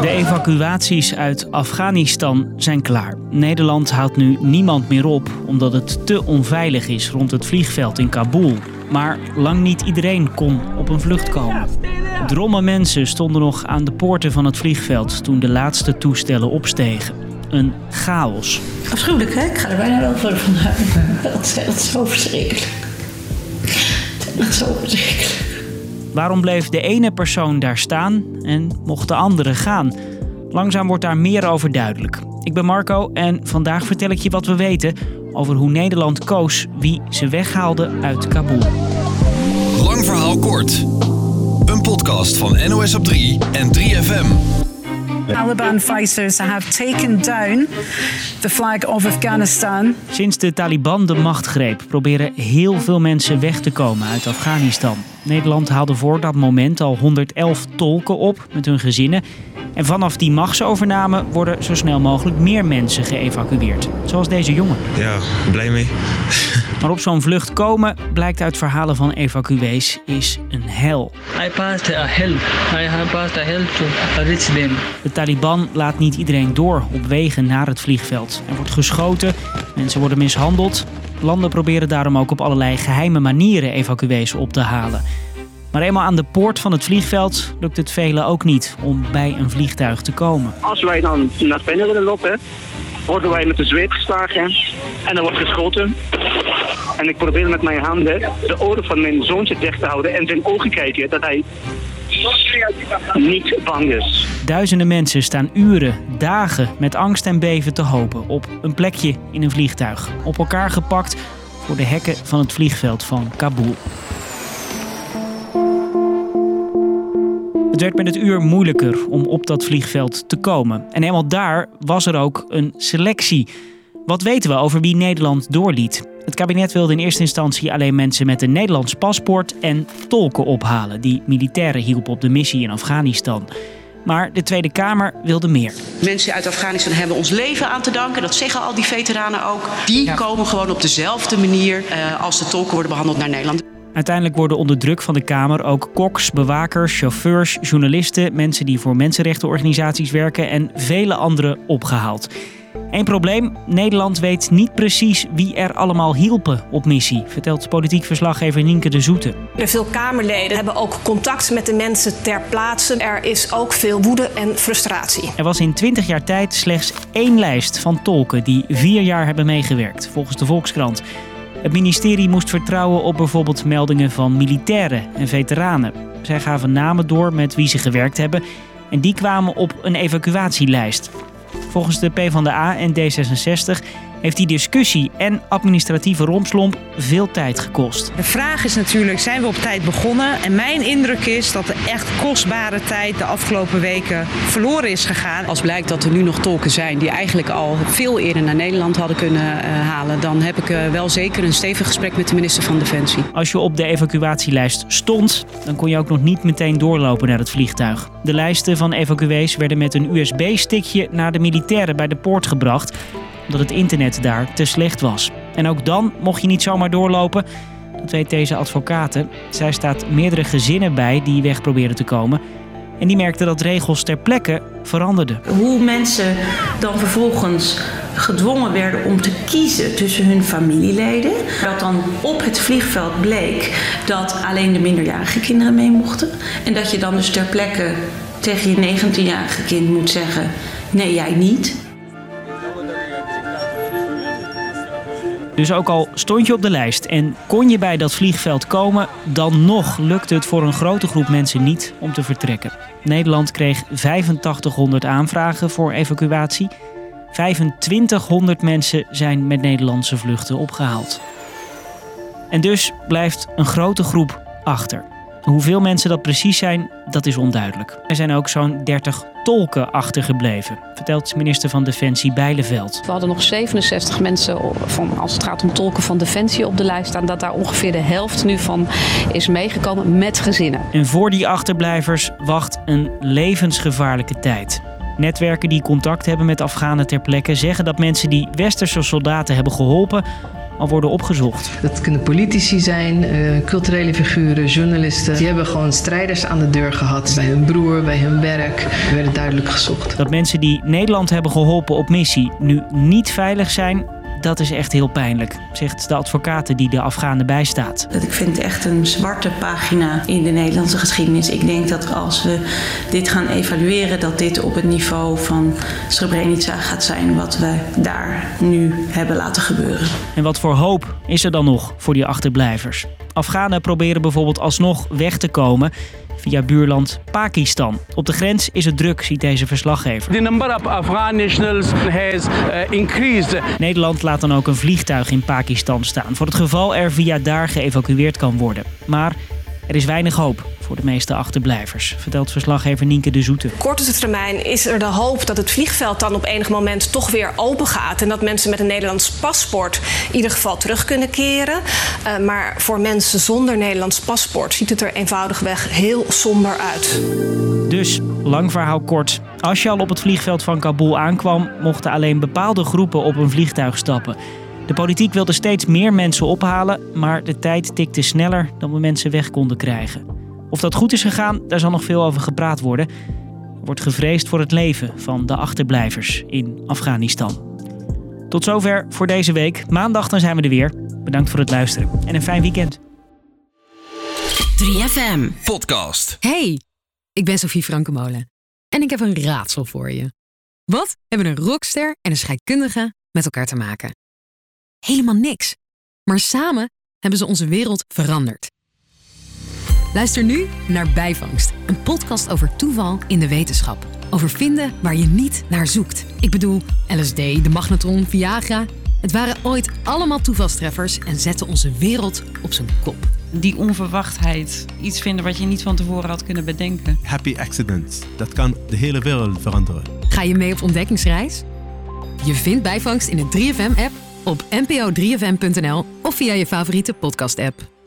De evacuaties uit Afghanistan zijn klaar. Nederland haalt nu niemand meer op omdat het te onveilig is rond het vliegveld in Kabul. Maar lang niet iedereen kon op een vlucht komen. Drommen mensen stonden nog aan de poorten van het vliegveld toen de laatste toestellen opstegen. Een chaos. Afschuwelijk, hè? Ik ga er bijna wel voor is, dat is zo verschrikkelijk. Dat is zo verschrikkelijk. Waarom bleef de ene persoon daar staan en mocht de andere gaan? Langzaam wordt daar meer over duidelijk. Ik ben Marco en vandaag vertel ik je wat we weten over hoe Nederland koos wie ze weghaalde uit Kabul. Lang verhaal kort. Een podcast van NOS op 3 en 3FM. Taliban fighters have taken down the flag of Afghanistan. Sinds de Taliban de macht greep, proberen heel veel mensen weg te komen uit Afghanistan. Nederland haalde voor dat moment al 111 tolken op met hun gezinnen. En vanaf die machtsovername worden zo snel mogelijk meer mensen geëvacueerd. Zoals deze jongen. Ja, blij mee. Maar op zo'n vlucht komen, blijkt uit verhalen van evacuees, is een hel. I passed a hell. I have passed a hell to reach them. De Taliban laat niet iedereen door op wegen naar het vliegveld. Er wordt geschoten, mensen worden mishandeld. Landen proberen daarom ook op allerlei geheime manieren evacuees op te halen. Maar eenmaal aan de poort van het vliegveld lukt het velen ook niet om bij een vliegtuig te komen. Als wij dan naar binnen willen lopen, worden wij met de zweep geslagen en er wordt geschoten. En ik probeer met mijn handen de oren van mijn zoontje dicht te houden en zijn ogen kijken dat hij niet bang is. Duizenden mensen staan uren, dagen met angst en beven te hopen op een plekje in een vliegtuig. Op elkaar gepakt voor de hekken van het vliegveld van Kabul. Het werd met het uur moeilijker om op dat vliegveld te komen. En helemaal daar was er ook een selectie. Wat weten we over wie Nederland doorliet? Het kabinet wilde in eerste instantie alleen mensen met een Nederlands paspoort en tolken ophalen die militairen hielpen op de missie in Afghanistan. Maar de Tweede Kamer wilde meer. Mensen uit Afghanistan hebben ons leven aan te danken. Dat zeggen al die veteranen ook. Die komen gewoon op dezelfde manier uh, als de tolken worden behandeld naar Nederland. Uiteindelijk worden onder druk van de Kamer ook koks, bewakers, chauffeurs, journalisten, mensen die voor mensenrechtenorganisaties werken en vele anderen opgehaald. Eén probleem: Nederland weet niet precies wie er allemaal hielpen op missie, vertelt politiek verslaggever Nienke de Zoete. Veel Kamerleden hebben ook contact met de mensen ter plaatse. Er is ook veel woede en frustratie. Er was in 20 jaar tijd slechts één lijst van tolken die vier jaar hebben meegewerkt, volgens de Volkskrant. Het ministerie moest vertrouwen op bijvoorbeeld meldingen van militairen en veteranen. Zij gaven namen door met wie ze gewerkt hebben en die kwamen op een evacuatielijst. Volgens de PvdA en D66 heeft die discussie en administratieve rompslomp veel tijd gekost. De vraag is natuurlijk, zijn we op tijd begonnen? En mijn indruk is dat er echt kostbare tijd de afgelopen weken verloren is gegaan. Als blijkt dat er nu nog tolken zijn die eigenlijk al veel eerder naar Nederland hadden kunnen uh, halen, dan heb ik uh, wel zeker een stevig gesprek met de minister van Defensie. Als je op de evacuatielijst stond, dan kon je ook nog niet meteen doorlopen naar het vliegtuig. De lijsten van evacuees werden met een USB-stickje naar de militairen bij de poort gebracht omdat het internet daar te slecht was. En ook dan mocht je niet zomaar doorlopen. Dat weet deze advocaten. Zij staat meerdere gezinnen bij die weg proberen te komen. En die merkte dat regels ter plekke veranderden. Hoe mensen dan vervolgens gedwongen werden om te kiezen tussen hun familieleden. Dat dan op het vliegveld bleek dat alleen de minderjarige kinderen mee mochten. En dat je dan dus ter plekke tegen je 19-jarige kind moet zeggen: nee, jij niet. Dus ook al stond je op de lijst en kon je bij dat vliegveld komen, dan nog lukte het voor een grote groep mensen niet om te vertrekken. Nederland kreeg 8500 aanvragen voor evacuatie. 2500 mensen zijn met Nederlandse vluchten opgehaald. En dus blijft een grote groep achter. Hoeveel mensen dat precies zijn, dat is onduidelijk. Er zijn ook zo'n 30 tolken achtergebleven, vertelt minister van Defensie Bijleveld. We hadden nog 67 mensen van, als het gaat om tolken van Defensie op de lijst staan. Dat daar ongeveer de helft nu van is meegekomen met gezinnen. En voor die achterblijvers wacht een levensgevaarlijke tijd. Netwerken die contact hebben met Afghanen ter plekke zeggen dat mensen die westerse soldaten hebben geholpen al worden opgezocht. Dat kunnen politici zijn, uh, culturele figuren, journalisten. Die hebben gewoon strijders aan de deur gehad. Bij hun broer, bij hun werk. Die werden duidelijk gezocht. Dat mensen die Nederland hebben geholpen op missie nu niet veilig zijn, dat is echt heel pijnlijk, zegt de advocaat die de Afghanen bijstaat. Ik vind het echt een zwarte pagina in de Nederlandse geschiedenis. Ik denk dat als we dit gaan evalueren, dat dit op het niveau van Srebrenica gaat zijn wat we daar nu hebben laten gebeuren. En wat voor hoop is er dan nog voor die achterblijvers? Afghanen proberen bijvoorbeeld alsnog weg te komen via buurland Pakistan. Op de grens is het druk, ziet deze verslaggever. The number of Afghan nationals has uh, increased. Nederland laat dan ook een vliegtuig in Pakistan staan, voor het geval er via daar geëvacueerd kan worden. Maar er is weinig hoop voor de meeste achterblijvers, vertelt verslaggever Nienke de Zoete. Korte termijn is er de hoop dat het vliegveld dan op enig moment toch weer open gaat. En dat mensen met een Nederlands paspoort in ieder geval terug kunnen keren. Uh, maar voor mensen zonder Nederlands paspoort ziet het er eenvoudigweg heel somber uit. Dus, lang verhaal kort. Als je al op het vliegveld van Kabul aankwam, mochten alleen bepaalde groepen op een vliegtuig stappen. De politiek wilde steeds meer mensen ophalen, maar de tijd tikte sneller dan we mensen weg konden krijgen. Of dat goed is gegaan, daar zal nog veel over gepraat worden. Er wordt gevreesd voor het leven van de achterblijvers in Afghanistan. Tot zover voor deze week. Maandag dan zijn we er weer. Bedankt voor het luisteren en een fijn weekend. 3FM Podcast. Hey, ik ben Sofie Frankemolen en ik heb een raadsel voor je. Wat hebben een rockster en een scheikundige met elkaar te maken? Helemaal niks. Maar samen hebben ze onze wereld veranderd. Luister nu naar Bijvangst, een podcast over toeval in de wetenschap. Over vinden waar je niet naar zoekt. Ik bedoel, LSD, de magnetron, Viagra. Het waren ooit allemaal toevalstreffers en zetten onze wereld op zijn kop. Die onverwachtheid, iets vinden wat je niet van tevoren had kunnen bedenken. Happy accidents, dat kan de hele wereld veranderen. Ga je mee op ontdekkingsreis? Je vindt Bijvangst in de 3FM-app op npo3fm.nl of via je favoriete podcast-app.